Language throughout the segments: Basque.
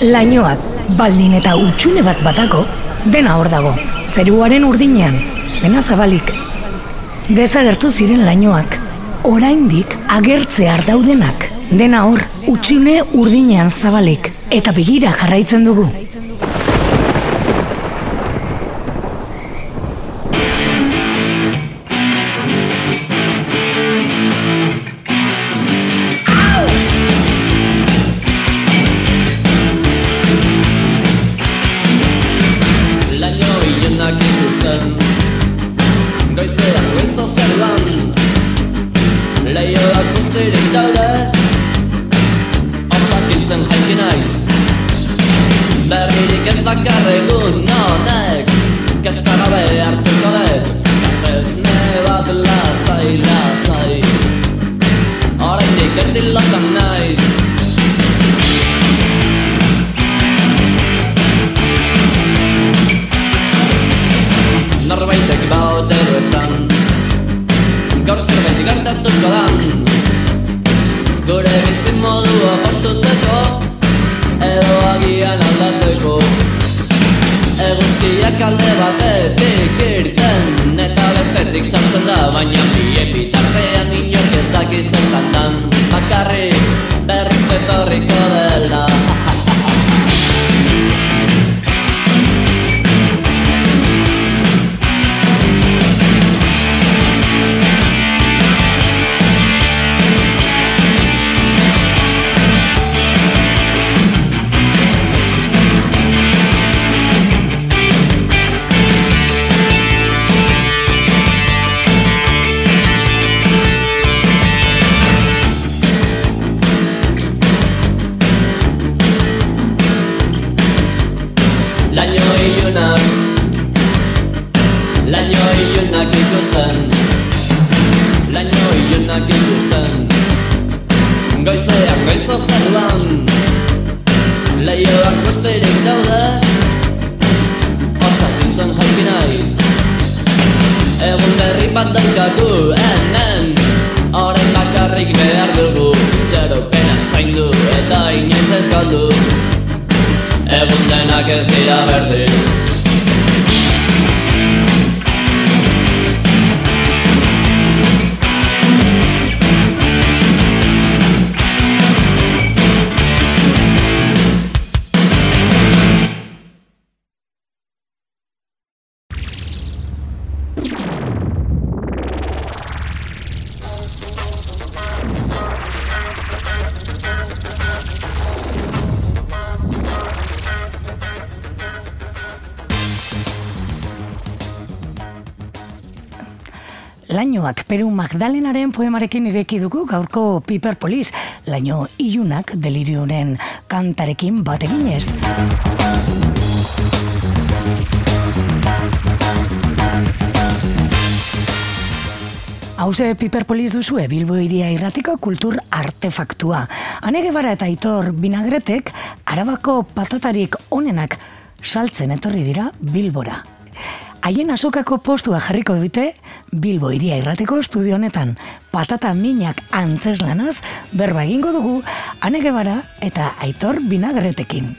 Lainoak, baldin eta utxune bat batako, dena hor dago. Zeruaren urdinean, dena zabalik. Desagertu ziren lainoak, oraindik agertzear daudenak. Dena hor, utxune urdinean zabalik. Eta begira jarraitzen dugu. Magdalenaren poemarekin ireki dugu gaurko Piper Police, laino ilunak delirionen kantarekin bat eginez. Hauze Piper Police duzue Bilbo iria irratiko kultur artefaktua. Hanege bara eta aitor binagretek arabako patatarik onenak saltzen etorri dira Bilbora. Haien azokako postua jarriko dute Bilbo iria irrateko estudio honetan patata minak antzeslanaz berba egingo dugu Hanege bara eta aitor binagretekin.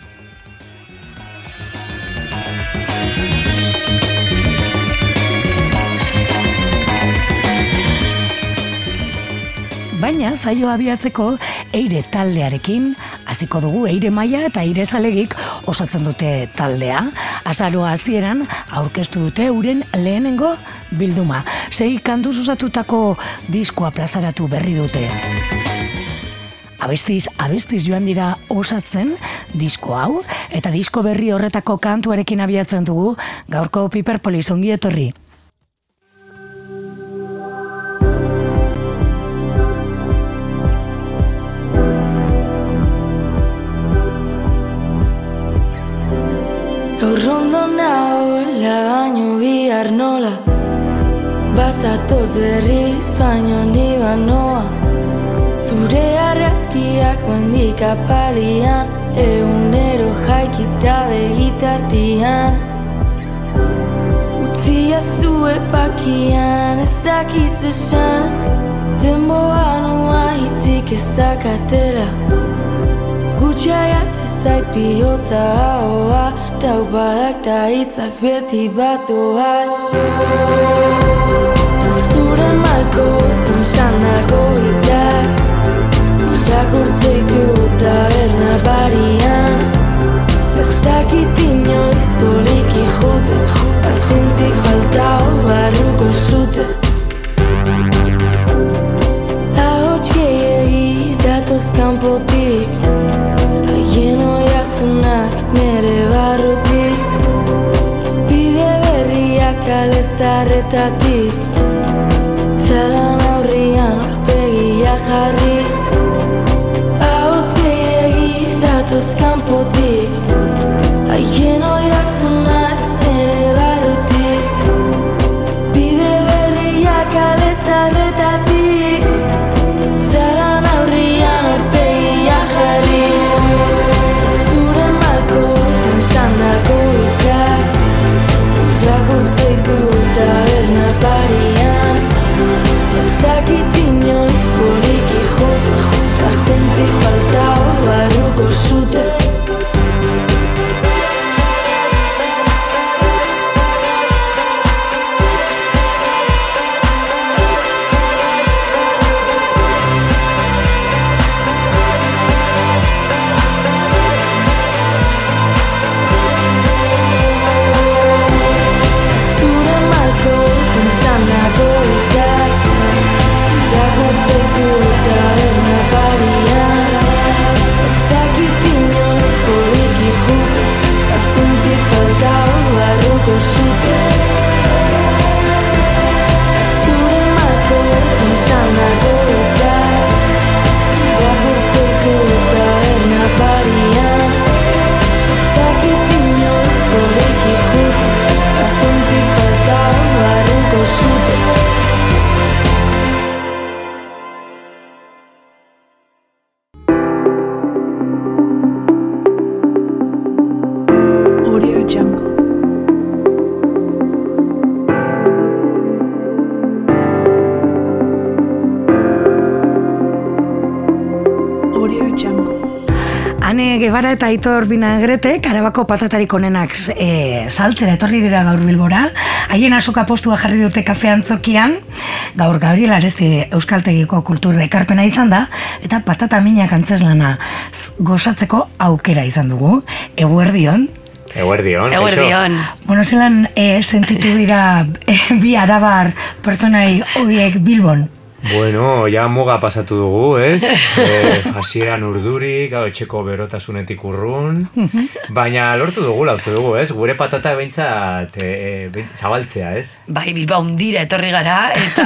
Baina zaio abiatzeko eire taldearekin hasiko dugu eire maila eta eire zalegik osatzen dute taldea. Azaroa hasieran aurkeztu dute uren lehenengo bilduma. Sei kantuz osatutako diskoa plazaratu berri dute. Abestiz, abestiz joan dira osatzen disko hau, eta disko berri horretako kantuarekin abiatzen dugu gaurko Piperpolis ongi etorri. Gaur ondo nahola baino bihar nola. Bazatoz berriz baino ni banoa. Zure arrazkiak mendik apalian Egunero jaikita begitartian. Utzia zue pakian ez dakit esan. Denboa noa hitzik ez dakatela. Gutxaiat ez zait bihotza hoa Taupadak ta hitzak beti batoaz Ta zure malko Tanxandako hitzak Irakurtzeitu taberna barian Ez dakit inoiz poliki jute Azintzik faltao barruko zute Ahots gehiagi datoz kanpotik Haien oi hartunak nere barrutik Bide berriak alezarretatik Zalan aurrian orpegia jarri Ahots gehiagi datoz kanpotik Haien oi Gebara eta Aitor Binagretek arabako patatarik onenak e, saltzera etorri dira gaur bilbora. Haien asoka postua jarri dute kafe antzokian, gaur Gabriel Aresti Euskaltegiko kultura ekarpena izan da, eta patata minak antzeslana gozatzeko aukera izan dugu. Eguerdion, Eguerdion, Eguerdion. Bueno, zelan e, sentitu dira e, bi arabar pertsonai horiek Bilbon. Bueno, ja muga pasatu dugu, ez? e, hasieran urdurik, gau, etxeko berotasunetik urrun. Baina lortu dugu, lautu dugu, ez? Gure patata behintzat e, e, behintzat zabaltzea, ez? Bai, Bilbao hundira etorri gara, eta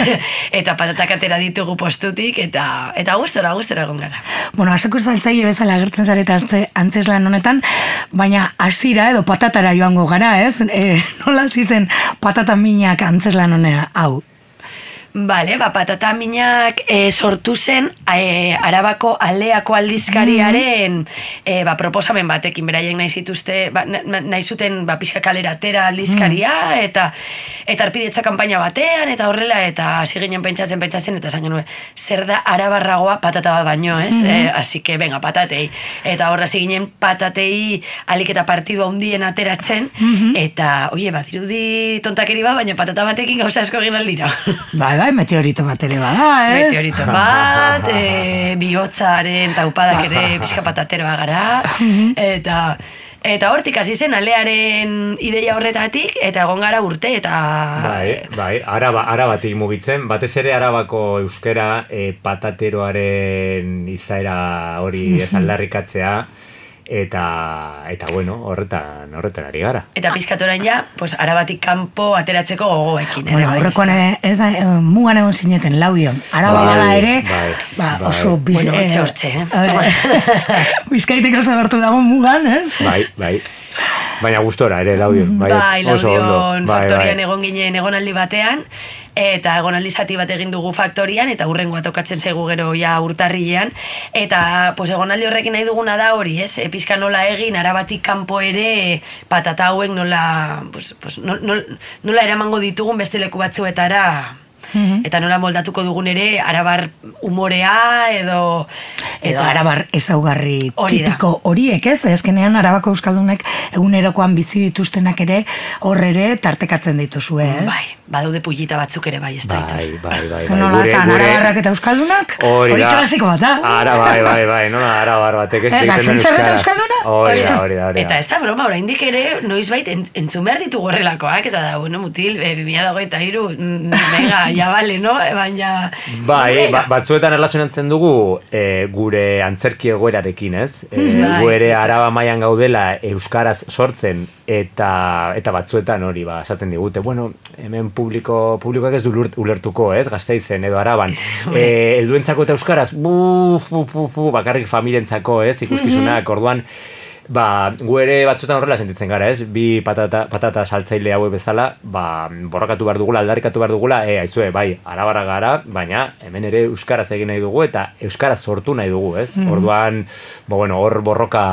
eta patatak atera ditugu postutik, eta eta gustora, gustora egon gara. Bueno, asako saltzaile bezala agertzen zareta antze- antzeslan honetan, baina hasira edo patatara joango gara, ez? E, nola zizen patata minak antzeslan honea, hau. Bale, ba, patata minak e, sortu zen e, Arabako aleako aldizkariaren e, ba, proposamen batekin beraiek nahi zituzte, ba, na- na- nahi zuten ba, pixka kalera atera aldizkaria eta eta arpidetza kanpaina batean eta horrela eta hasi ginen pentsatzen pentsatzen eta esan genuen zer da arabarragoa patata bat baino, ez? E, así que, venga, patatei. Eta horra hasi ginen patatei alik eta partidu handien ateratzen eta, oie, bat, irudi tontakeri bat, baina patata batekin gauza asko egin aldira. Bai, bai, meteorito bat ere bada, ez? Meteorito bat, e, bihotzaren taupadak ere pixka patateroa gara, eta eta hortik hasi zen alearen ideia horretatik, eta egon gara urte, eta... Bai, bai, araba, arabatik mugitzen, batez ere arabako euskera e, patateroaren izaera hori esaldarrikatzea, eta, eta bueno, horretan, horretan ari gara. Eta pizkatorain ja, pues, arabatik kanpo ateratzeko gogoekin. ere Bueno, bai, ezta? e- ez da, e, mugan egon zineten, lauion. Araba Bai, bada ere, bai, ba, bai. oso biz, Bueno, hortxe, eh, hortxe, eh? eh, Bizkaiteko zagartu dago mugan, ez? Bai, bai. Baina gustora ere, laudion. Bai, Bai, oso ondo. laudion Bai, bai. egon ginen egonaldi batean, eta egonaldi zati bat egin dugu faktorian, eta hurrengoa tokatzen zaigu gero ja urtarrilean, eta pues, egonaldi horrekin nahi duguna da hori, ez? E, pizka nola egin, arabatik kanpo ere patata hauek nola, pues, pues, nol- nol- nola eramango ditugun beste leku batzuetara, Eta nola moldatuko dugun ere, arabar umorea edo... edo Eta- arabar ezaugarri Hori tipiko horiek, ez? Ezkenean arabako euskaldunek egunerokoan bizi dituztenak ere hor ere tartekatzen dituzue, ez? Bai, badaude pullita batzuk ere bai, ez da. Bai, bai, bai. Zer nolatan, arabarrak eta euskaldunak? Hori da. klasiko bat, da? Ara, bai, bai, bai, no, arabar batek ez egiten eta euskara. euskalduna? Hori da, hori da, hori Eta da. ez da broma, oraindik ere, noizbait ent, entzun behar ditugu horrelakoak, eta da, bueno, mutil, e, 2023, mm, venga, ja bale, no? E, Baina... Bai, ba, batzuetan erlazionatzen dugu e, gure antzerki egoerarekin, ez? E, Bai, gu ere etxe. araba mailan gaudela euskaraz sortzen eta eta batzuetan hori ba esaten digute, bueno, hemen publiko publikoak ez du ulert- ulertuko, ez? Gasteizen edo araban. E, helduentzako eta euskaraz, bu, bu, bu, bu, bakarrik familientzako, ez? Ikuskizunak, orduan Ba, gu ere batzutan horrela sentitzen gara, ez? Bi patata, patata saltzaile hauek bezala, ba, borrakatu behar dugula, aldarrikatu behar dugula, e, aizue, bai, arabara gara, baina hemen ere euskaraz egin nahi dugu eta euskaraz sortu nahi dugu, ez? Orduan, ba, bueno, hor borroka,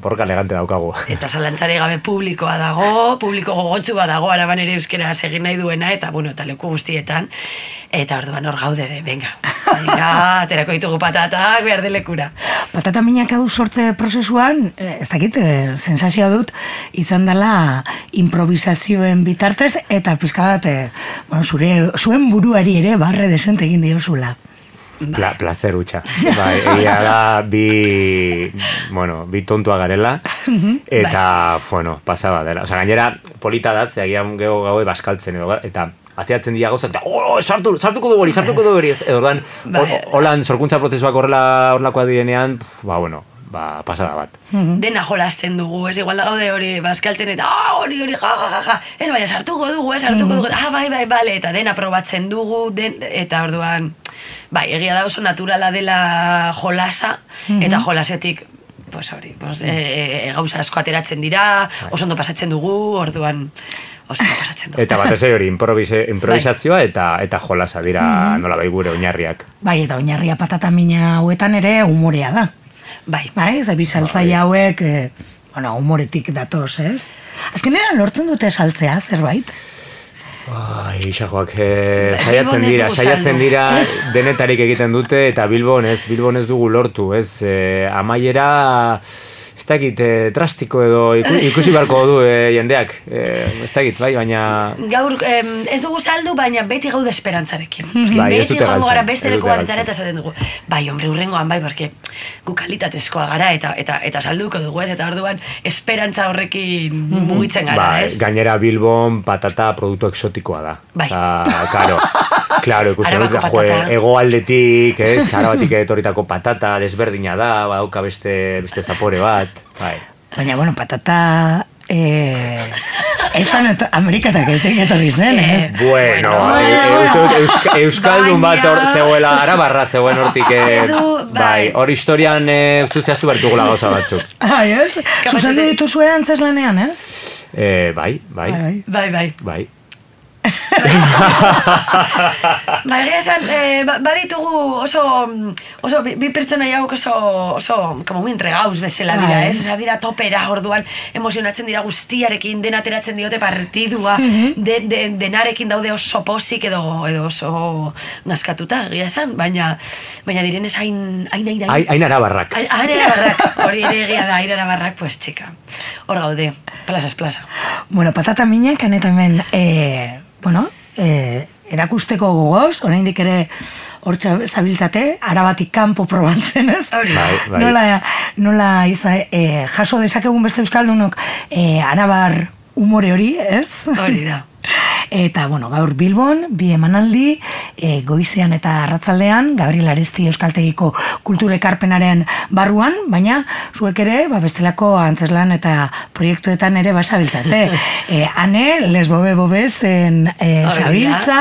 borroka elegante daukagu. Eta zalantzare gabe publikoa dago, publiko gogotzua dago, araban ere euskera egin nahi duena, eta bueno, eta leku guztietan, eta orduan hor gaude de, venga, venga, aterako ditugu patatak, behar de lekura. Patata minak hau sortze prozesuan, eh, ez dakit, eh, sensazioa dut, izan dela improvisazioen bitartez, eta pizka bat, eh, bueno, zure, zuen buruari ere barre desente egin diozula. Pla, placer hutsa. Bai, egia da, bi, bueno, bi tontua garela, eta, bueno, pasaba dela. Osa, gainera, polita da, ze agian geho gaue baskaltzen, edo, eta ateatzen dira gauzak, eta, oh, sartu, sartuko du hori, sartuko du hori, orduan, Bai. holan, sorkuntza prozesuak horrela, horrelakoa direnean, ba, bueno, ba, pasada bat. Dena jolasten dugu, ez? Igual da gaude hori bazkaltzen eta ah, hori hori ja, ja, ja, ez baina sartuko dugu, ez? Sartuko dugu, ah, bai, bai, bale, eta dena probatzen dugu, den, eta orduan, bai, egia da oso naturala dela jolasa, eta jolasetik, pues hori, pues, e, e, gauza asko ateratzen dira, oso ondo pasatzen dugu, orduan, oso ondo pasatzen dugu. Eta batez ere hori, improvise, improvisazioa eta eta jolasa dira nola bai gure oinarriak. Bai, eta oinarria patata mina hauetan ere umorea da. Bai, Bai, ze bi saltzaile hauek, eh, bueno, humoretik datoz, ez? Azkenean lortzen dute saltzea, zerbait? Ai, isajoak, eh, Ba, saiatzen ez dira, saiatzen dira, denetarik egiten dute, eta Bilbon ez, Bilbon ez dugu lortu, ez, eh, amaiera, ez dakit, eh, drastiko edo iku, ikusi beharko du eh, jendeak, eh, ez dakit, bai, baina... Gaur, em, ez dugu saldu, baina beti gaude esperantzarekin. Bai, ez beti dute joango gara galtzen, beste ez leku batetara galtzen. eta esaten dugu. Bai, hombre, urrengoan bai, porque gu kalitatezkoa gara eta eta eta salduko dugu, ez? Eta orduan esperantza horrekin mugitzen gara, Bai, ez? gainera Bilbon patata produktu exotikoa da. Bai. Osa, claro, claro, ikusten dut, jo, patata. egoaldetik, ez, arabatik etorritako patata, desberdina da, badauka beste, beste zapore bat, bai. Baina, bueno, patata... Eh, esan et, Amerikatak egiten etorri zen, ez? Eh, Bueno, Bueno, e- e- uste dut euska, euskaldun bat Baina- zegoela, arabarra zegoen hortik, eh, bai, bai. hor historian eh, uste dut zehaztu bertugula gauza batzuk. Ai, ez? Eskapatzen Zuzendu zait- dituzue antzeslanean, ez? Eh, bai, bai, Bai, bai. Bai, bai. Ba, egia esan, eh, ba- baditugu oso, oso bi, bi pertsona hauek oso, oso, como muy entregaus bezala dira, Bai. ez? Osa, dira topera, orduan, emozionatzen dira guztiarekin, dena ateratzen diote partidua, de, de, denarekin daude oso posik edo, edo oso naskatuta, egia esan, baina, baina direnez hain, hain, hain, Ai- Hain arabarrak. Hain hain arabarrak, hori ere egia da, hain arabarrak, pues, txika. Hor gaude, plazas plaza. Bueno, patata minak, eta hemen, eh, bueno, eh, erakusteko gogoz, oraindik ere hor txa- zabiltzate, arabatik kanpo probatzen, ez? Bai, bai. Nola, nola iza, eh, jaso dezakegun beste euskaldunok eh, arabar umore hori, ez? Hori da. Eta, bueno, gaur Bilbon, bi emanaldi, e, goizean eta arratzaldean, Gabriel Aresti Euskaltegiko kulturekarpenaren barruan, baina zuek ere, ba, bestelako antzeslan eta proiektuetan ere basabiltzate. e, ane, les bobe bobe zen e, sabiltza,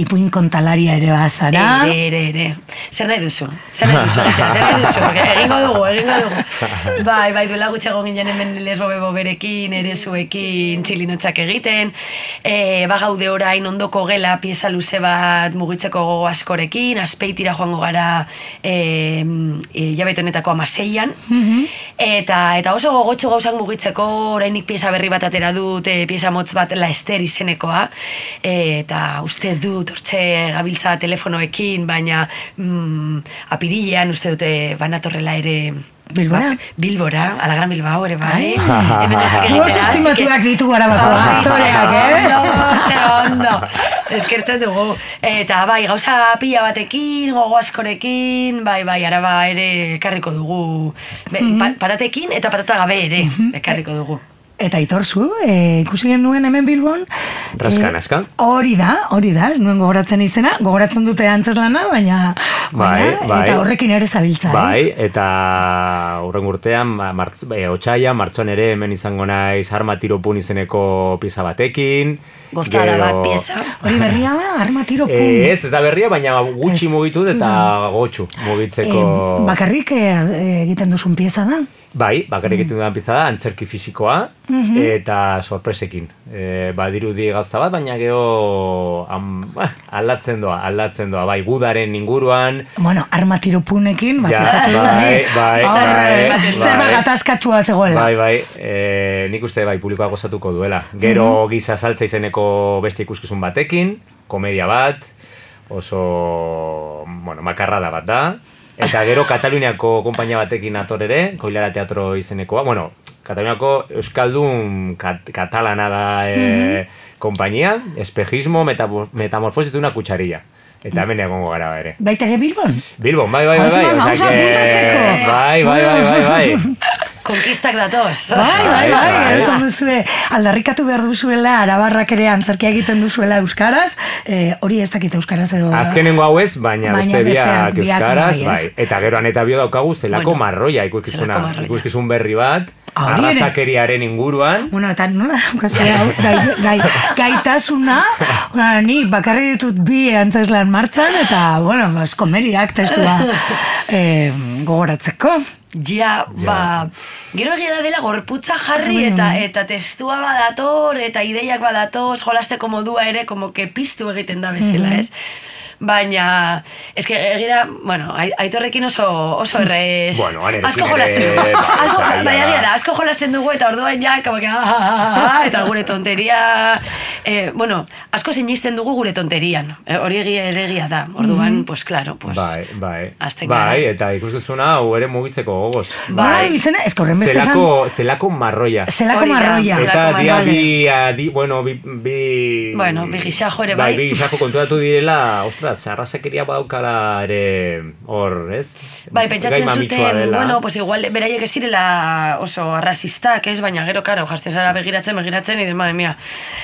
ipuin kontalaria ere bazara. Ere, ere, ere. Zer nahi duzu? Zer nahi duzu? Zer nahi duzu? Egingo dugu, egingo dugu. Bai, bai, duela gutxago ginen hemen lesbo bebo berekin, ere zuekin, txilinotzak egiten. E, ba, bagaude orain ondoko gela pieza luze bat mugitzeko gogo askorekin, azpeitira joango gara e, e, jabete honetako amaseian, eta, eta oso gogotxo gauzak mugitzeko orainik pieza berri bat atera dut, e, pieza motz bat la ester izenekoa, e, eta uste dut, hortxe gabiltza telefonoekin, baina mm, apirilean uste dute banatorrela ere Bilbora? Ba, Bilbora, alagran Bilbao ere bai. Hemen Oso estimatuak así que- ditu arabako aktoreak, eh? Ondo, ze ondo. Eskertzen dugu. Eta bai, gauza pila batekin, gogo askorekin, bai, bai, araba ere ekarriko dugu. Be, pa, patatekin eta patata gabe ere ekarriko dugu. Eta itorzu, e, ikusi genuen hemen Bilbon. Raska, eh, naska. Hori da, hori da, nuen gogoratzen izena, gogoratzen dute antzeslana, baina, Bai, baina, bai. eta horrekin ere zabiltza, Bai, ez? eta urren urtean, ba, martz, e, otxaia, martxoan ere hemen izango naiz arma tiropun izeneko pieza batekin. Gozada bat pieza. Hori berria da, arma tiro pum. E, ez, ez da berria, baina gutxi mugitu eta gotxu mugitzeko... Eh, bakarrik eh, egiten duzun pieza da. Bai, bakarrik egiten dudan pieza da, antzerki fisikoa eta sorpresekin. E, badirudi gauza bat, baina gero am, bah, aldatzen doa, aldatzen doa, bai, gudaren inguruan, Bueno, arma tiro punekin, Ja, bai, bai, bai, bai. gatazkatsua zegoela. Bai, bai, e, nik uste bai publikoa gozatuko duela. Gero giza saltza izeneko beste ikuskizun batekin, komedia bat, oso, bueno, makarrada bat da. Eta gero Kataluniako konpainia batekin ator ere, Koilara Teatro izenekoa. Bueno, Kataluniako Euskaldun kat, katalana da e, konpainia, espejismo, metamo- metamorfosis de una cucharilla. Eta hemen egongo gara ere. Baita ere Bilbon? Bilbon, bai, bai, bai, bai. Que- apuntatzeko. Bai, bai, bai, bai, bai. Konkistak datoz. Bai, bai, Bai, bai, bai. esan duzue, aldarrikatu behar duzuela, arabarrak ere antzerkia egiten duzuela euskaraz, eh, hori ez dakit euskaraz edo... Azkenengo hau ez, baina, Baina beste besteak biak euskaraz, bai, bai. Eta gero aneta bio daukagu zelako Bueno, marroia ikuskizuna, ikuskizun berri bat, Ah, arrazakeriaren inguruan, Bueno, eta nola daukazu hau, gai, gai, gaitasuna, ona, ni bakarri ditut bi antzeslan martzan, eta, bueno, bas, komeriak testua eh, gogoratzeko. Ja, ba, gero egia da dela gorputza jarri eta eta testua badator eta ideiak badatoz, jolasteko modua ere como que piztu egiten da bezala, ez? Baina, eske egira, bueno, ai- aitorrekin oso, oso errez. Bueno, asko jolasten dugu. bai, Asko, zaila bai, da. egia da, asko jolasten dugu eta orduan ja, como que, ah, ah, ah, eta gure tonteria, eh, bueno, asko sinisten dugu gure tonterian. Eh, hori egia egia da. Orduan, pues claro, pues bai, bai. Bai, eta ikuskizuna hau ere mugitzeko gogoz. Bai. Bai, izena, ez horren beste Zelako, zelako marroia. Zelako marroia. Eta dia bi, bueno, bi, bi... Bueno, bi ere bai. bai. bi gisajo konturatu direla, ostras, arrasakeria badaukala ere hor, ez? Bai, pentsatzen zuten, bueno, pues igual beraiek ez zirela oso arrasistak, ez? Baina gero, karo, jazten zara begiratzen, begiratzen, idez, madre mia.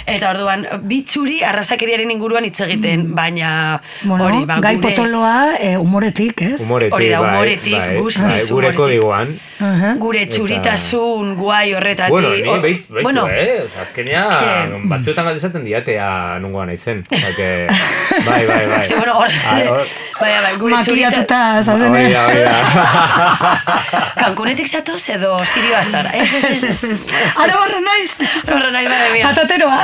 Eta orduan, bitxuri arrasakeriaren inguruan hitz egiten, baina Bueno, hori, ba, gai gure, potoloa eh, humoretik, ez? Humoretik, Hori da, bai, humoretik, bai, guztiz bai, gure humoretik. kodigoan. Aha. gure txuritasun guai horretatik. Bueno, ni hor- beit, beitu, bueno, eh? Osa, azkenean, eske- batzuetan galdezaten diatea nungoa naizen. Que, bai, bai, bai. Sí, bueno, hor, bai, bai, gure txurita... Makiatuta, zauden, Ah, da. Kankunetik zatoz edo Sirio zara. Ez, ez, ez, ez. Ara barra naiz! Horre nahi, madre mia. Patateroa!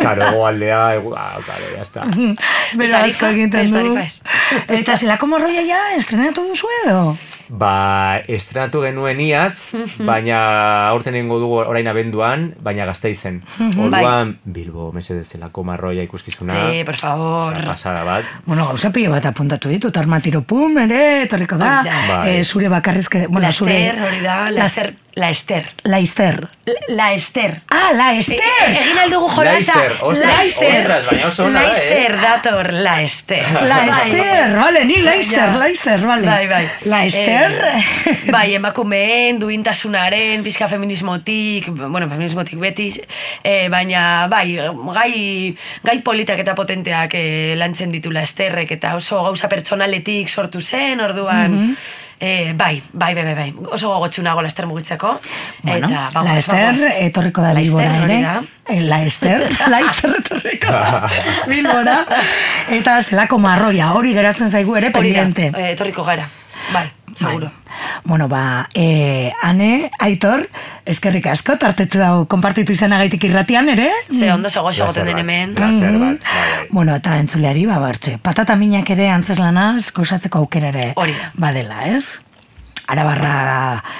Karo, egoaldea, egu, ah, karo, ya está. Bero Tarifa? asko egiten du. tarifa ez. Eta zelako morroia ja, estrenatu duzu edo? Ba, estrenatu genuen iaz, baina aurten egingo dugu orain abenduan, baina gazteizen. Orduan, Bilbo, mesedez, zelako marroia ikuskizuna. Eh, por favor. Pasada bat. Bueno, gauza pilo bat apuntatu ditut, armatiro pum, ere, etorriko da. Hori da. Bai. Eh, zure bakarrizke, bueno, la zure... Ester, hori da, la Ester. La Ester. La Ester. La Ester. Ah, la Ester! E- Egin aldugu jolasa. Oso ona da, eh? Laister dator, la Ester. La Bai. Ester, vale, ni Leister, Ja. Leister, vale. Bai, bai. La Ester. Eh, bai, emakumeen, duintasunaren, pizka feminismotik, bueno, feminismotik beti, eh, baina, bai, gai, gai politak eta potenteak eh, lantzen ditula esterrek, eta oso gauza pertsonaletik sortu zen, orduan, eh, bai, bai, bai, bai, bai, oso gogotsu nago la ester mugitzeko, Bueno, eta, vamos, Ester vamos. etorriko da Bilbora ere. Eh, La Ester, la Ester etorriko da Bilbora. Eta zelako marroia, hori geratzen zaigu ere pendiente. eh, etorriko gara, bai. Seguro. Bueno, ba, e, ane, aitor, eskerrik asko, tartetxu hau konpartitu izanagaitik irratian, ere? Ze ondo ze goxo Placer egoten den bat, hemen. Bat, bai, bai. Bueno, eta entzuleari, ba, bartxe, patata minak ere antzeslana gozatzeko aukera ere badela, ez? Arabarra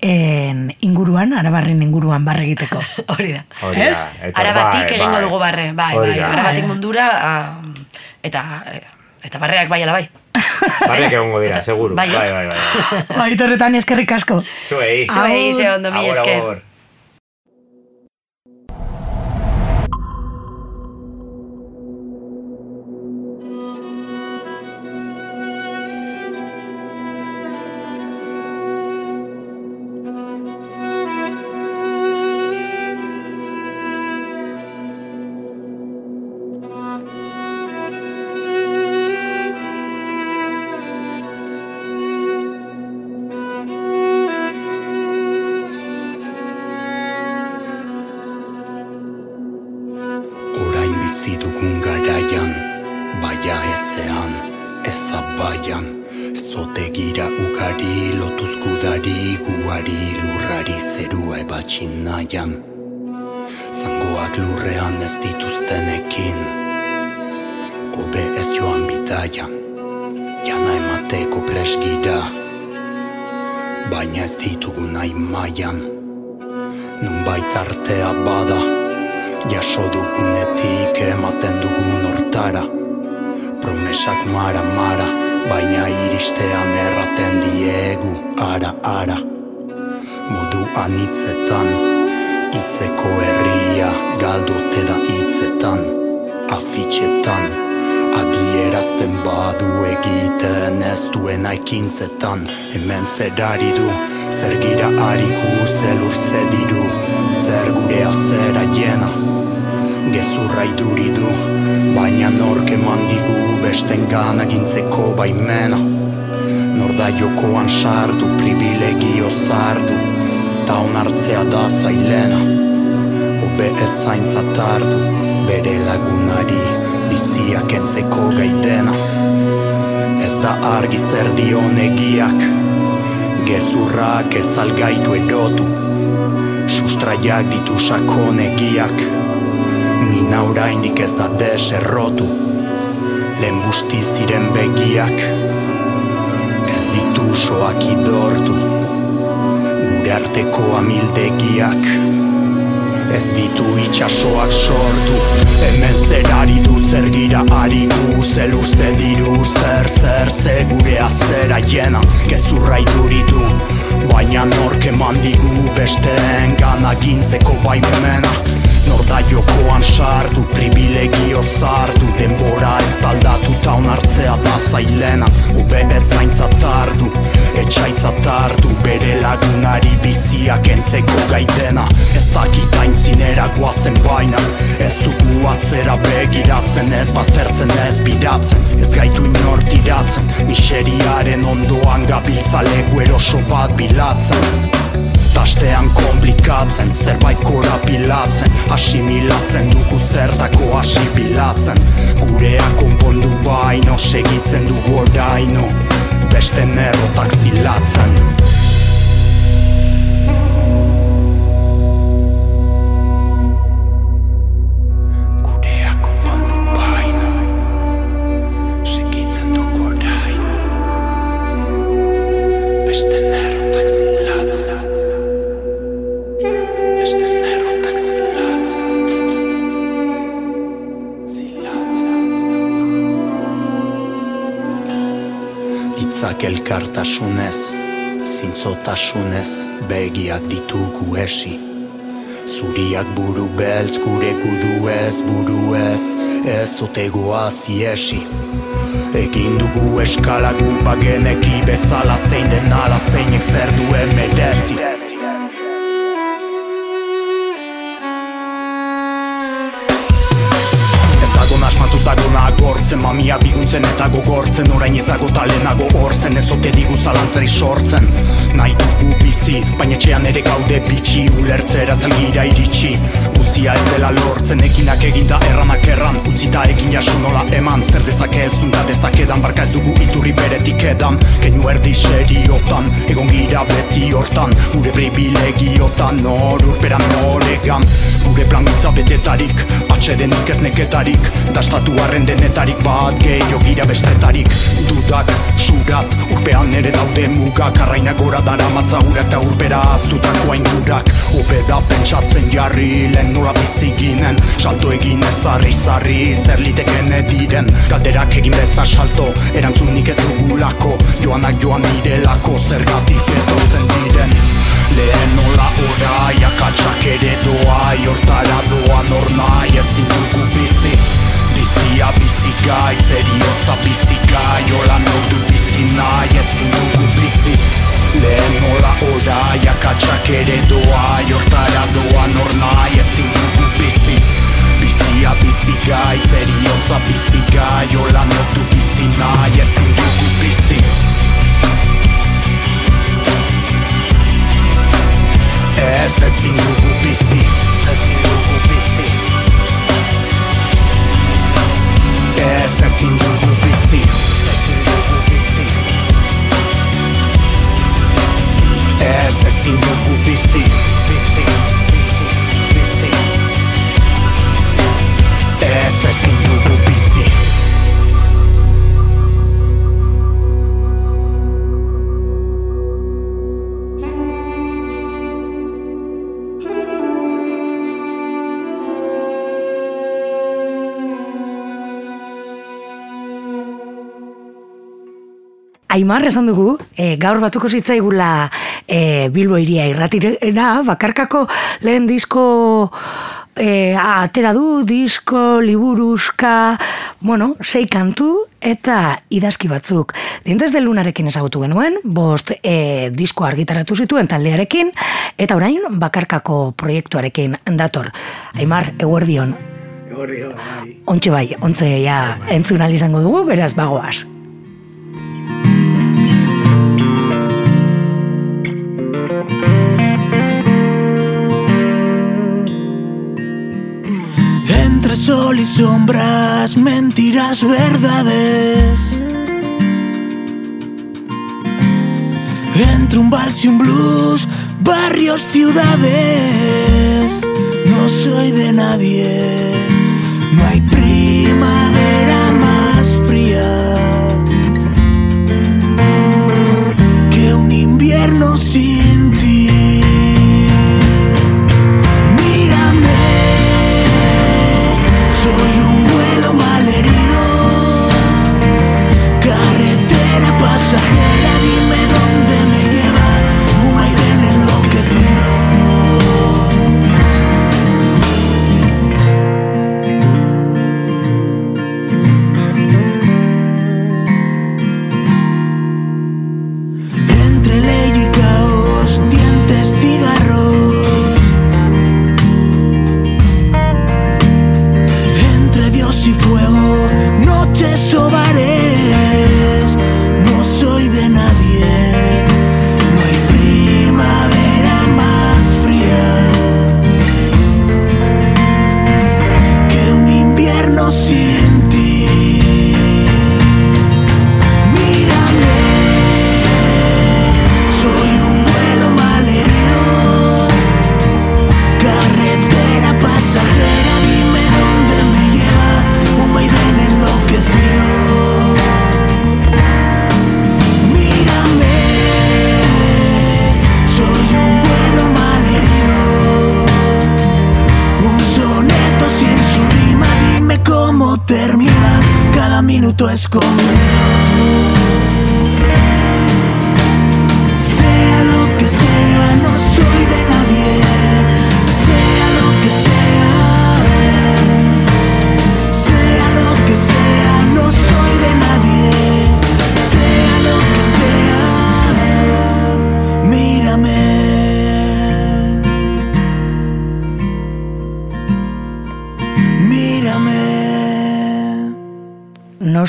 en, inguruan, arabarren inguruan barre egiteko. Hori da. Hori da, Ez? Arabatik bai, egingo bai. dugu barre, bai, bai, arabatik mundura, ah, eta, eh, eta barreak bai ala bai. Barreak egongo dira, seguru. bai, Bai, ez? bai, bai. Aitorretan eskerrik asko. Zuei. Zuei, ze ondo, mi esker. agur. Orain artea bada, Jaso dugunetik ematen dugun hortara. Promesak mara mara Baina iristean erraten diegu ara ara. Modu anitzetan Itzeko herria galdote da hitzetan. Afitxetan Adierazten badu egiten ez duen aikintzetan. Hemen zerari du, zer gira arigu, zelur zediru Zer gurea zera jena, gezurra iduri du Baina nork eman digu besten gana gintzeko baimena. Nor da jokoan sartu, privilegio zartu Ta onartzea da zailena. Obe ez hartu, bere lagunari Biziak entzeko gaitena. Ez da argi zer dion egiak Gezurrak ez algaitu erotu Sustraiak ditu sakonegiak Mina oraindik ez da deserrotu Lehen busti ziren begiak. Ez ditu soak idortu. Gure arteko amildegiak. Ez ditu itxasoak sortu. Hemen zer ari du zer gira ari gu Zelur ze diru zer zer ze gure azera jena. Gezurra iduri du Baina nork eman digu besteen gana gintzeko baimena. Nor da jokoan sartu, privilegio zartu Denbora ez taldatu ta onartzea da zailena. Ube ez zaintzat hartu, etxaitzat hartu Bere lagunari biziak entzeko gaitena. Ez dakit aintzinera guazen baina Ez dugu atzera begiratzen Ez baztertzen ez bidatzen. Ez gaitu inor tiratzen Miseriaren ondoan gabiltza leku eroso bat bilatzen. Tastean komplikatzen, zerbait korapilatzen Asimilatzen dugu zertako asibilatzen Gurea konpondu baino, segitzen dugu oraino Beste errotak zilatzen Itzak elkartasunez, zintzotasunez, begiak ditugu esi Zuriak buru beltz, gure gudu ez, buru ez, ez otegoa ziesi Egin dugu eskala gu bageneki bezala zein den ala zeinek zer duen merezi nagortzen Mamia biguntzen eta gogortzen Orain ez dago talenago horzen Ez ote digu zalantzari sortzen. Nahi dugu bizi Baina etxean ere gaude bitxi Ulertzera zelgira iritsi Uz Bizia ez dela lortzen ekinak eginda erranak erran. Utzita egin jaso nola eman Zer dezake ez dunda dezakedan Barka ez dugu iturri beretik edan Keinu erdi seriotan Egon gira beti hortan. Gure privilegiotan Nor urperan noregan Gure plan gutza betetarik Atxedenik ez neketarik. Dastatu arren denetarik Bat gehiago gira bestetarik Dudak, surat Urpean ere daude mugak Arraina gora dara matzagurak eta urpera aztutako aingurak. Ope da pentsatzen jarri Lehen nola biziginen Salto egin ez zarri zarri Zer liteken ediren. Galderak egin beza salto Erantzunik ez dugulako Joanak joan direlako Zergatik etortzen diren. Lehen nola orai Akatsak ere doa Hortara doa nor nahi ezin dugu bizi Bizia bizi gaitz Eriotza bizi gai Ola nordu bizi nahi ezin dugu bizi. Lehen nola orai Akatsak ere doa. Hortara doa nor nahi ezin dugu bizi. Bizia bizi gaitz Eriotza bizi gai Ola nordu bizi nahi ezin dugu bizi. Ez ezin dugu bizi. Ezin dugu bizi Ez ezin dugu bizi Ez ezin dugu bizi Ez ezin dugu bizi Aimar esan dugu, e, gaur batuko zitzaigula e, Bilbo iria irratirena, bakarkako lehen disko e, atera du, disko, liburuzka, bueno, sei kantu eta idazki batzuk. Dientes de lunarekin ezagutu genuen, bost e, disko argitaratu zituen taldearekin, eta orain bakarkako proiektuarekin dator. Aimar, eguerdion. Eguerdion, bai. Ontxe bai, ontze ja entzun izango dugu, beraz bagoaz. Sombras, mentiras, verdades. Entre un vals y un blues, barrios, ciudades. No soy de nadie, no hay primavera más fría que un invierno sin 자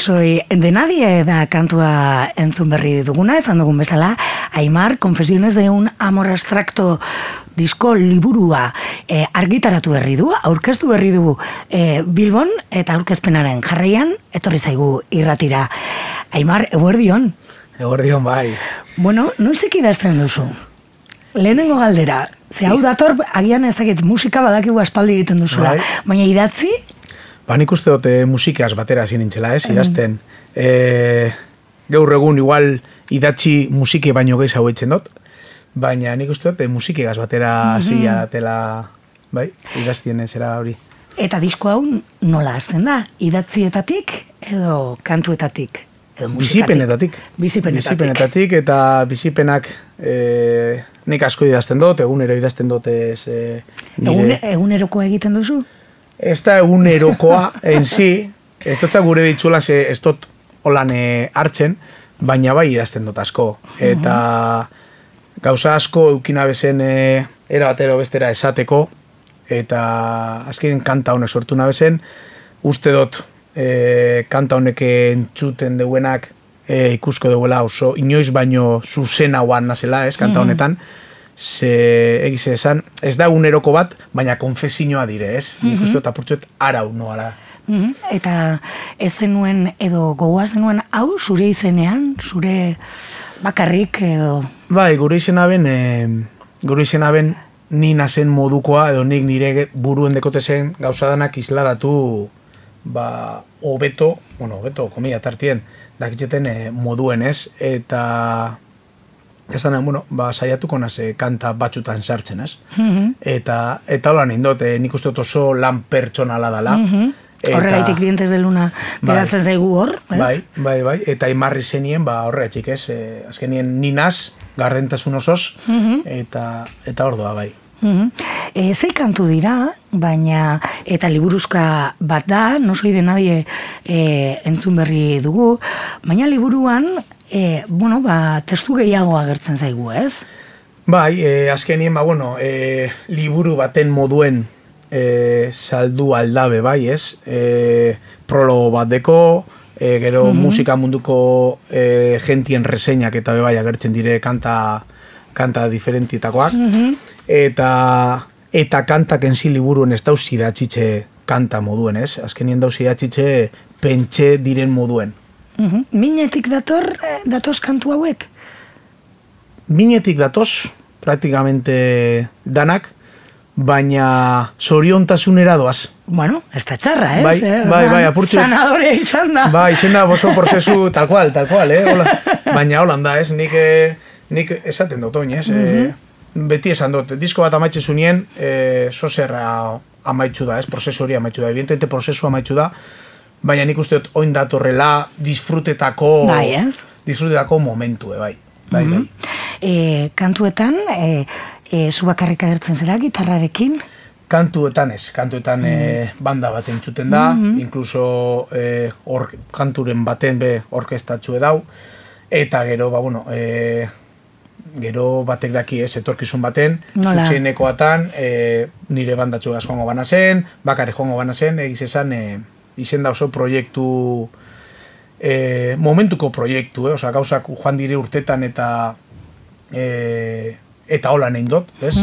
No soi de nadie da kantua entzun berri duguna, esan dugun bezala, Aimar, Confesiones de un amor abstracto disko liburua e, argitaratu berri du, aurkeztu berri du e, Bilbon, eta aurkezpenaren jarraian, etorri zaigu irratira. Aimar, eguerdion. Eguerdion, bai. Bueno, noizek idazten duzu? Lehenengo galdera, ze hau dator, agian ez dakit musika badakigu aspaldi egiten duzula, Bai. baina idatzi, Ba, nik uste dut eh, musikaz batera hasi nintzela, ez, idazten. E, gaur egun igual idatzi musiki baino gehi hau dut, baina nik uste dut eh, musikigaz batera hasi tela, bai, idaztien zera hori. Eta disko hau nola hasten da? Idatzietatik edo kantuetatik? Edo? Bizipenetatik. Bizipenetatik. Bizipenetatik eta bizipenak e, nik asko idazten dut, egunero idazten dut ez e, Egun, nire... eguneroko egiten duzu? Ez da egunerokoa en si, ez dut gure ditzuela ze ez dut holan eh, hartzen, baina bai idazten dut asko. Eta gauza asko eukina bezen eh, era batero bestera esateko, eta azken kanta honek sortu nabezen, uste dut eh, kanta honek entzuten deuenak eh, ikusko duela oso inoiz baino zuzen hauan nazela, ez, kanta honetan, ze egize esan, ez da eguneroko bat, baina konfesioa dire, ez? Nik uste dut apurtzuet arau noara. Mhm. Eta ez zenuen edo gogoa zenuen hau zure izenean, zure bakarrik edo... Bai, gure izena ben, e, gure izena ben ni nazen modukoa, edo nik nire buruen dekote zen gauzadanak isladatu ba, hobeto, bueno, hobeto, komila tartien, dakitzeten e, moduen ez, eta esan, bueno, ba, saiatuko naze kanta batxutan sartzen, ez? Mhm. Eta, eta hola nindot, e, nik uste dut oso lan pertsonala dala. Mhm. Eta- Horregaitik dientes de luna Bai. geratzen zaigu hor, ez? Bai, bai, bai, eta imarri zenien, ba, horregatik ez, e, azkenien ninaz, gardentasun osoz, eta, eta ordoa, bai. Mhm. E, zei kantu dira, baina eta liburuzka bat da, no soy de nadie e, entzun berri dugu, baina liburuan, e, bueno, ba, testu gehiago agertzen zaigu, ez? Bai, e, azkenien, ba, bueno, e, liburu baten moduen e, saldu aldabe, bai, ez? E, prologo bat deko, e, gero musika munduko e, gentien reseñak eta bai agertzen dire kanta, kanta diferentietakoak. Eta, eta kantak enzi liburuen ez dauz idatzitxe kanta moduen, ez? Azkenien dauz idatzitxe pentxe diren moduen. Mhm. Minetik dator, eh, datoz kantu hauek? Minetik datoz, praktikamente danak, baina zoriontasunera doaz. Bueno, ez da txarra, ez? Bai, Eh, bai, bai, apurtxo- Sanadore izan da. Ba, izen da oso prozesu tal cual, tal cual, eh? Hola. Baina holan da, ez? Nik, eh, nik esaten dut oin, ez? Eh, beti esan dut, disko bat amaitxe zunien, eh, zozerra amaitxu da, ez? Prozesu hori amaitxu da, evidentemente prozesu amaitxu da, baina nik uste dut oin datorrela disfrutetako, Bai, ez? disfrutetako momentu, eh, bai. Bai, bai. E, kantuetan, e, e, zu bakarrik agertzen zera gitarrarekin, Kantuetan ez, kantuetan eh, banda bat entzuten da, inkluso eh, or, kanturen baten be orkestatxue dau, eta gero, ba, bueno, eh, gero batek daki ez, etorkizun baten, Nola? zuzenekoatan, eh, nire bandatxugaz joango bana zen, bakarrik joango bana zen, egiz esan, eh, izen da oso proiektu, eh, momentuko proiektu, eh? Osa, gauzak joan dire urtetan eta eh, eta hola nein dut, ez?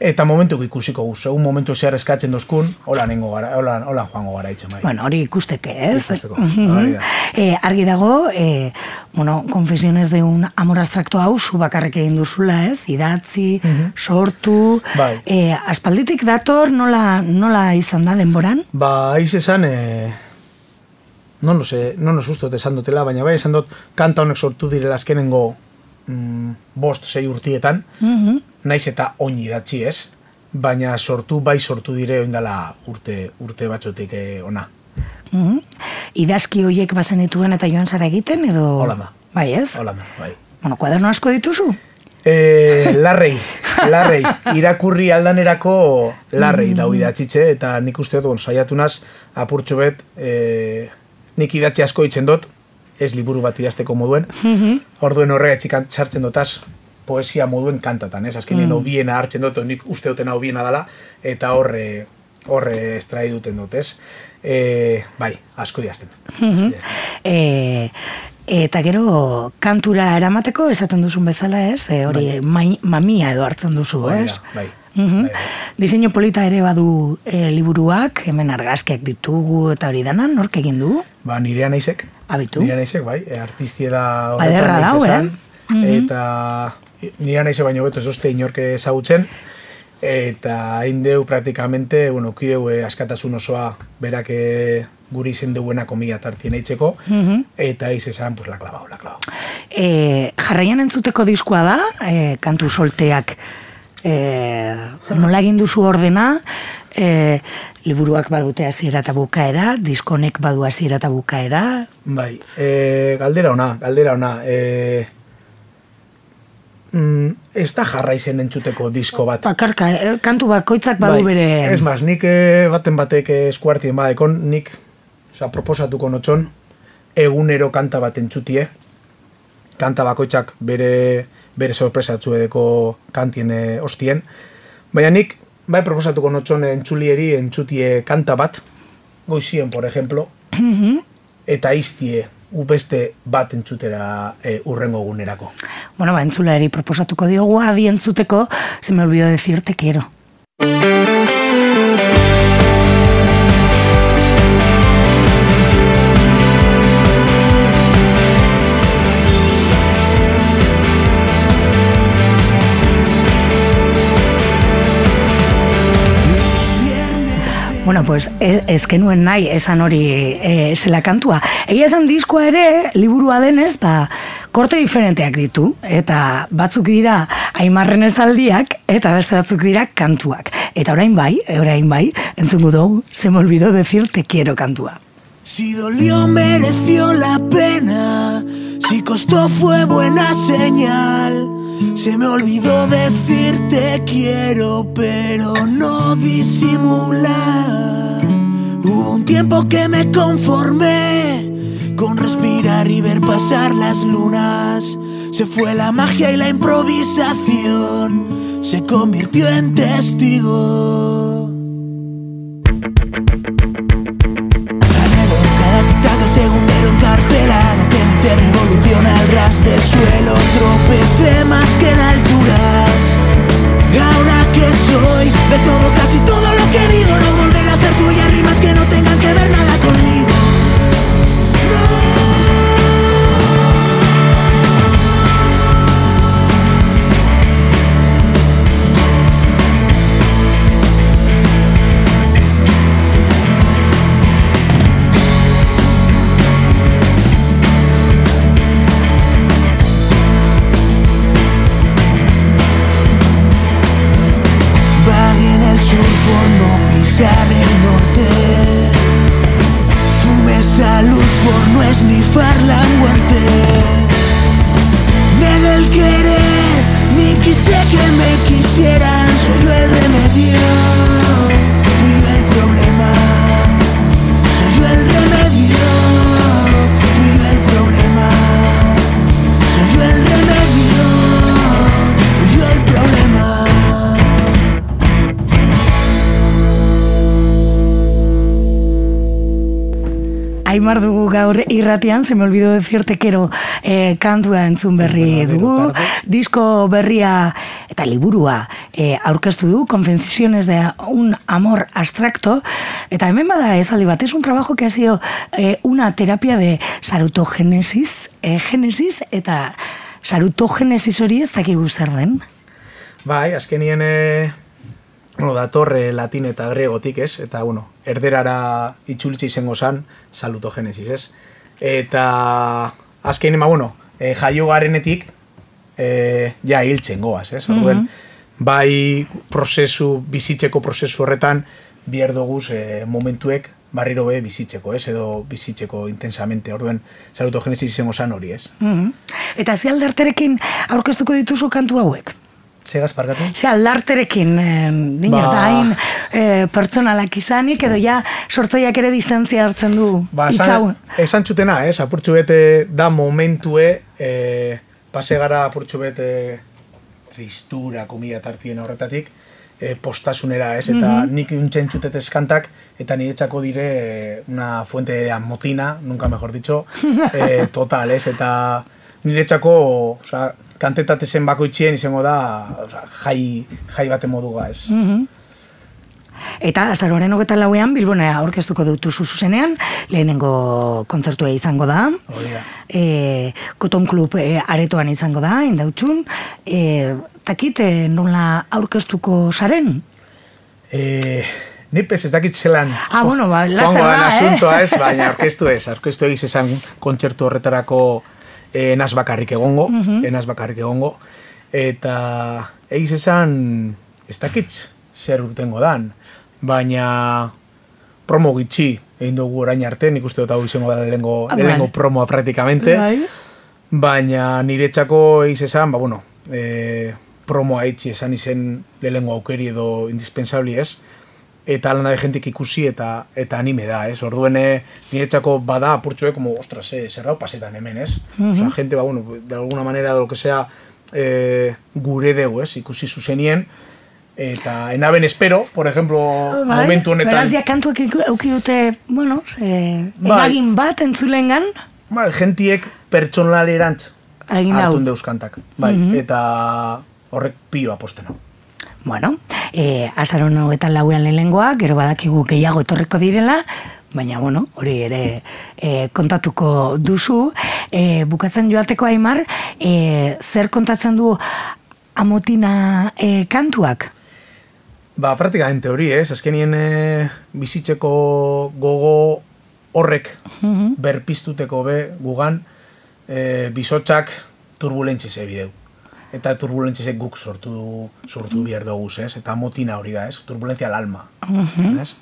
Eta momentuko ikusiko guz, egun momentu zehar eskatzen dozkun, hola nengo gara, hola, hola joango gara itxe bai. Bueno, hori ikusteke, ez? Ikusteko, Mhm. hori da. Eh, argi dago, eh, bueno, confesiones de un amor abstracto hau, zu bakarrik egin duzula, ez? Idatzi, sortu, Bai. eh, aspalditik dator, nola, nola izan da denboran? Ba, aiz esan, eh, non lo sé, non susto esan dutela, baina bai esan dut kanta honek sortu direla azkenengo mm, bost, sei urtietan, naiz eta oin idatzi ez, baina sortu, bai sortu dire oindala urte, urte batzotik eh, ona. Mhm. Idazki hoiek bazenituen eta joan zara egiten, edo... Hola da. Bai, ez? Hola, da, bai. Bueno, kuaderno asko dituzu? E, larrei, larrei, irakurri aldanerako larrei dau idatzitxe, eta nik uste dut, bueno, saiatu naz, apurtxo bet, e, nik idatzi asko itzen dut, ez liburu bat idazteko moduen, orduen horrega etxikan sartzen dutaz, poesia moduen kantatan, ez? Azkenean mm. biena hartzen dut, nik uste duten hau biena dala, eta horre, horre estrai duten dut, ez? E, bai, asko diazten. Asko diazten. E, eta gero kantura eramateko esaten duzun bezala, ez? E, hori mai, mamia edo hartzen duzu, Hori ez? da, bai. Mhm. Bai, bai. Diseinu polita ere badu e, liburuak, hemen argazkiak ditugu eta hori dana, nork egin du? Ba, nirea naizek. Abitu. Nirea naizek, bai, e, artistie da Ba, ederra naiz dau, esan, eh? Mhm. Eta nirea naizek baino beto ez oste inorke ezagutzen, eta hain deu praktikamente, bueno, kideu eh, askatasun osoa berak eh, guri izen deuena komila tartien eitzeko, Mhm. eta eiz esan, pues, la clavao, la clavao. E, jarraian entzuteko diskoa da, e, kantu solteak e, nola egin duzu ordena, e, liburuak badute hasiera eta bukaera, diskonek badu hasiera eta bukaera, Bai, e, galdera ona, galdera ona. E, mm, ez da jarraizen entzuteko disko bat. bakarka, e, kantu bakoitzak badu bere... Bai, Ez maz, nik eh, baten batek eh, eskuartien badekon, nik oza, proposatuko notxon, egunero kanta bat entzutie, kanta bakoitzak bere, bere sorpresatzu edeko kantien eh, ostien, baina nik, bai proposatuko notxon entzulieri entzutie kanta bat, goizien, por ejemplo, eta iztie upeste bat entzutera eh, urrengo egunerako. Bueno, ba, entzulari proposatuko diogu adi entzuteko, se me olvidó decirte quiero. Pues ez, ez genuen nahi esan hori e, zela kantua. Egia esan diskoa ere, liburua denez, ba, korte diferenteak ditu, eta batzuk dira aimarren esaldiak, eta beste batzuk dira kantuak. Eta orain bai, orain bai, entzungu dugu, se me olvidó decir te quiero kantua. Si dolió mereció la pena, si costó fue buena señal. Se me olvidó decir te quiero, pero no disimular. Hubo un tiempo que me conformé con respirar y ver pasar las lunas. Se fue la magia y la improvisación se convirtió en testigo. Hice revolución al ras del suelo Tropecé más que en alturas. Ahora que soy del todo casi todo lo que digo No volveré a hacer fluir rimas que no tengan por no pisar el norte Fumé salud por no esnifar la muerte. Negué el querer, ni quise que me quisieran Soy yo el remedio, Aimar dugu gaur irratian, se me olvidó decirte quiero eh, kantua entzun berri dugu, disko berria eta liburua eh, aurkeztu du, Confesiones de un amor abstracto, eta hemen bada esaldi bat, es un trabajo que ha sido eh, una terapia de sarutogénesis, eh, génesis, eta sarutogénesis hori ez dakigu zer den. Bai, azkenien e, bueno, datorre latin eta gregotik, ez? Eta, bueno, erderara itxulitxe izango zan, salutogenesis, ez? Eta azkenien, ba, bueno, e, jaio garenetik, e, ja hiltzen goaz, ez? Orduen, bai prozesu, bizitzeko prozesu horretan, bier doguz e, momentuek barriro be bizitzeko, ez? Edo bizitzeko intensamente, orduen, salutogenesis izango zan hori, ez? Mhm. Eta ze aldarterekin aurkeztuko dituzu kantu hauek? Zegaz parkatu? Ze aldarterekin, eh, dino, Ba- eta hain eh, pertsonalak izanik, edo ja sortzaiak ere distantzia hartzen du Ba, esan, esan txutena, ez? Apurtxu bete da momentue, e, pase gara apurtxu bete tristura, komida tartien horretatik, e, postasunera, ez? Eta nik untzen txutetez kantak, eta niretzako dire eh, una fuente de amotina, nunca mejor dicho, e, total, ez? Eta niretzako, oza, kantetatezen bakoitzien izango da, jai, jai bate moduga, ez? Eta azaroaren hogeta lauean Bilbona aurkeztuko dutu zuzenean, lehenengo kontzertua izango da. Hori da. E, Koton Club e, aretoan izango da, indautxun. E, takit, e, nola aurkeztuko saren? E, nipez ez dakit zelan Ah, bueno, ba, laster joango den da, eh? asuntoa ez, baina orkestu ez, orkestu egiz esan kontzertu horretarako eh, enaz bakarrik egongo, enaz bakarrik egongo, eta egiz esan ez dakit zer urtengo dan, baina promo gitxi egin dugu orain arte, nik uste dut hau izango da lehengo, Ah, lehengo bai. promoa praktikamente, Bai. baina niretzako egiz esan, ba, bueno, e, promoa itxi esan izen lehengo aukeri edo indispensabli ez, eta alanda de jentik ikusi eta eta anime da, ez? Orduen eh, niretzako bada apurtxoe, como, ostras, eh, zer dau pasetan hemen, ez? Osea, gente, ba, bueno, de alguna manera, de lo que sea, eh, gure deu, ez? Ikusi zuzenien, eta enaben espero, por ejemplo, Bai, momentu honetan... Beraz, ja kantuak iku- eduki dute, bueno, e, Bai. eragin bat entzulengan, Ba, gentiek pertsonalerantz hartun deus kantak. Bai, eta horrek pio apostena. Bueno, e, azaron hogetan lauean lehengoa, gero badakigu gehiago etorreko direla, baina, bueno, hori ere e, kontatuko duzu. E, bukatzen joateko aimar, e, zer kontatzen du amotina e, kantuak? Ba, praktikamente hori, ez? Azkenien e, bizitzeko gogo horrek berpiztuteko be gugan e, bizotxak turbulentzize bideu. Eta turbulentzizek guk sortu, sortu behar dugu, ez? Eta motina hori da, ez? Turbulentzia al alma, ez?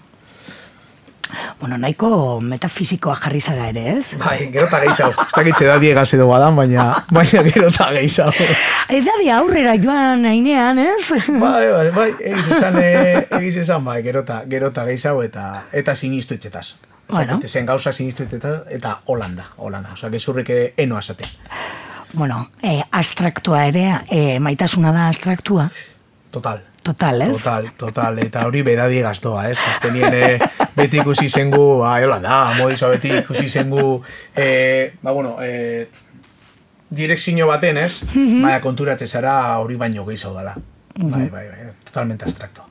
Bueno, nahiko metafisikoa jarri zara ere, ez? Bai, gero eta gehiago. Ez dakitxe da diegaz edo badan, baina, baina gero eta gehiago. Edadi aurrera joan ainean, ez? Bai, bai, bai, egiz esan, e, egiz esan, bai, gero eta, gero eta gehiago eta, eta sinistu etxetaz. Bueno. Bueno. Zen gauza sinistu etxetaz eta holanda, holanda. Osa, gezurrik eno asate. Bueno, e, abstraktua ere, e, maitasuna da abstraktua. Total. Total, ez? Total, total, eta hori bedadi gaztoa, ez? Azkenien eh, beti ikusi zengu, ba, holanda, modizoa beti ikusi zengu, eh, ba, bueno, eh, direkzio baten, ez? Baina konturatze zara hori baino gehiago dela. Bai, bai, bai, totalmente abstrakto.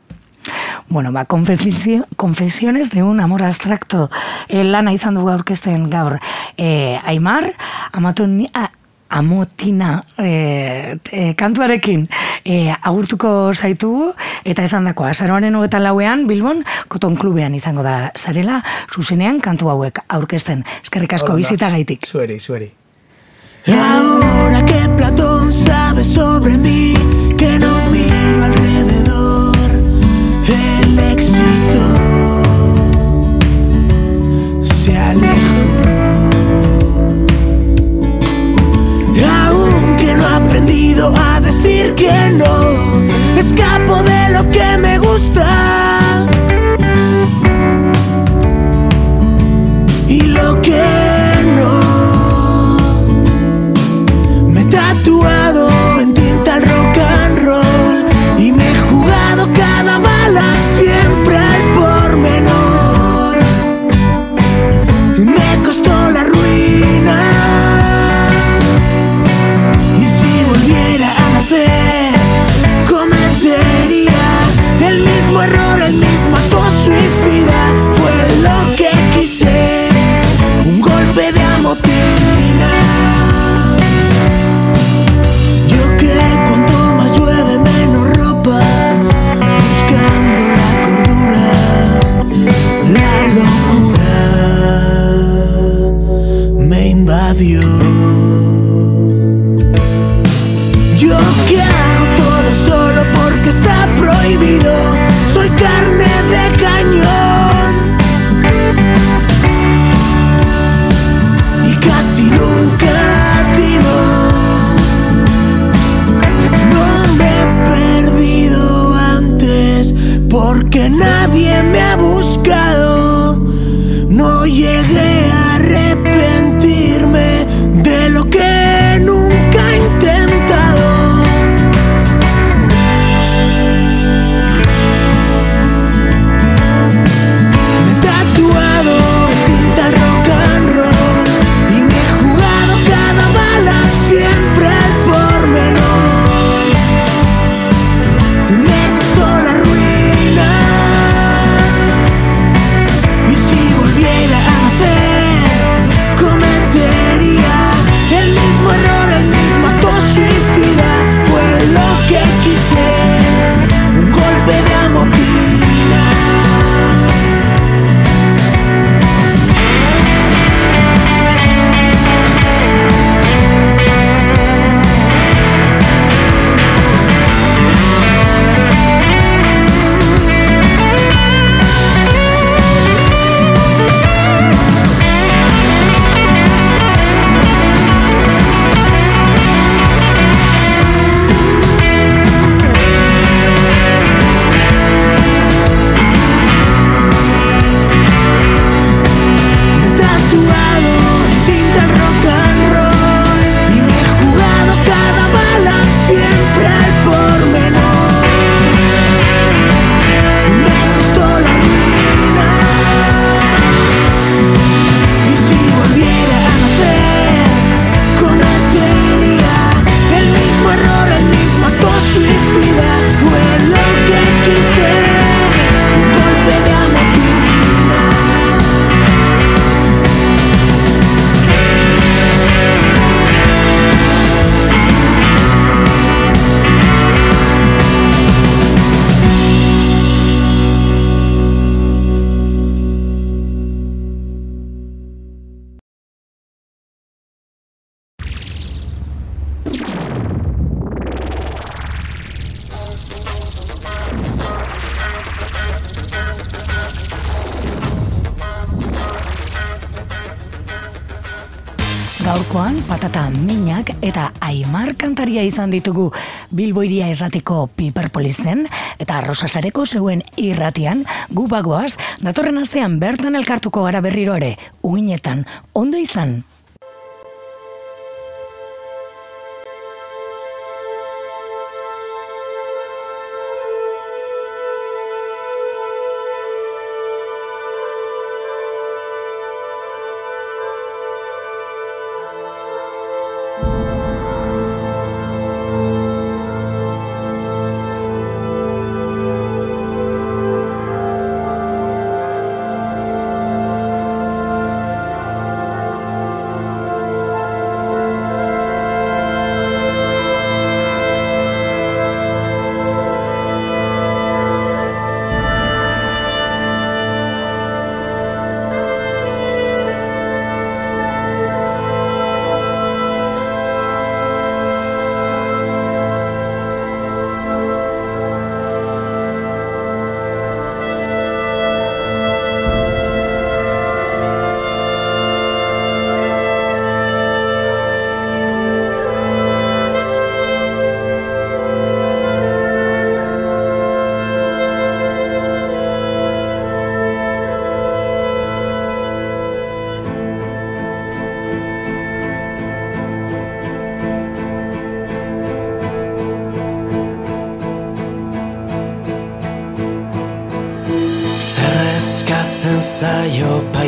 Bueno, ba, confesiones de un amor abstracto e, lana izan dugu aurkezten gaur. E, Aimar, amatoni, a, amotina e, e, kantuarekin e, agurtuko zaitugu eta esan dako, azaroaren hogetan lauean Bilbon, Koton Klubean izango da zarela, zuzenean kantu hauek aurkezten. Eskerrik asko bizita gaitik. Zueri, zueri. Ahora que Platón sabe sobre mí, que no miro alrededor, el éxito se alejó. A decir que no, escapo de lo que porque nadie me ha buscado. Izan ditugu Bilboiria irratiko Piperpolizen eta Rosasareko zeuen irratian. Gu bagoaz datorren astean bertan elkartuko gara berriro ere uinetan. Ondo izan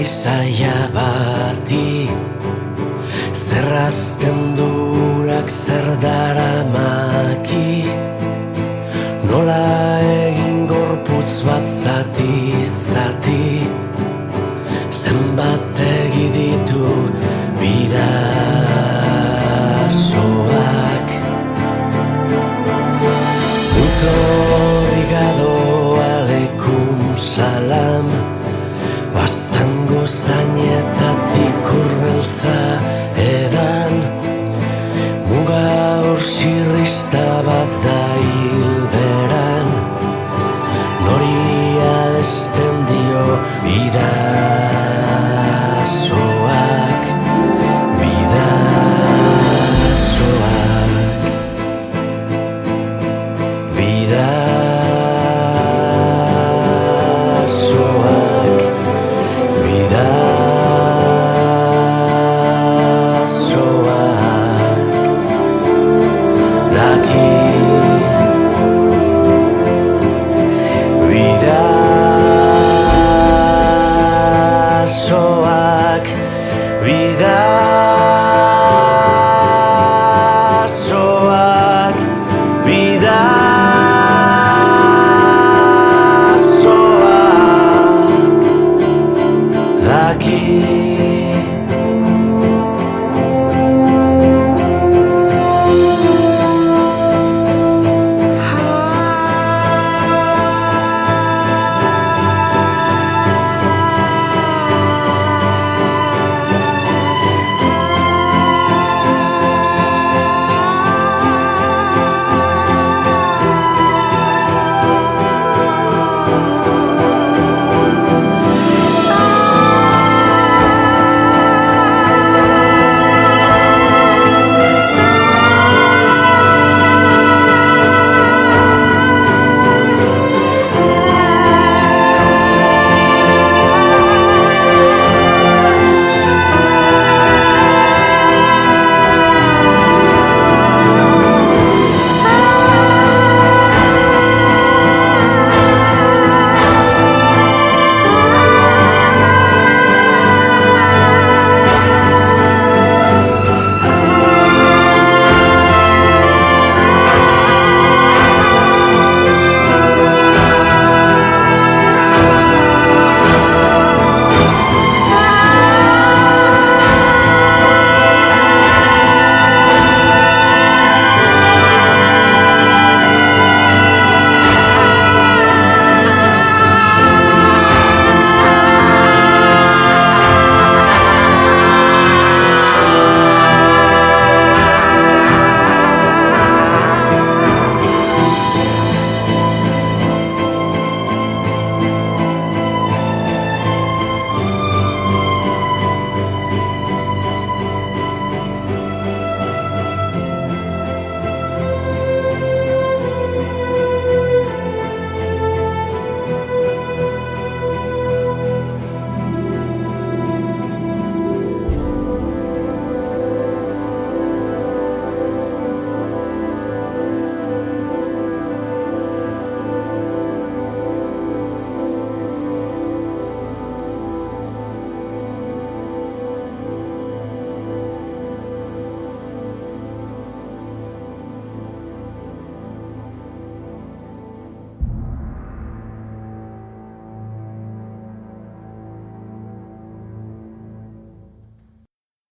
zaio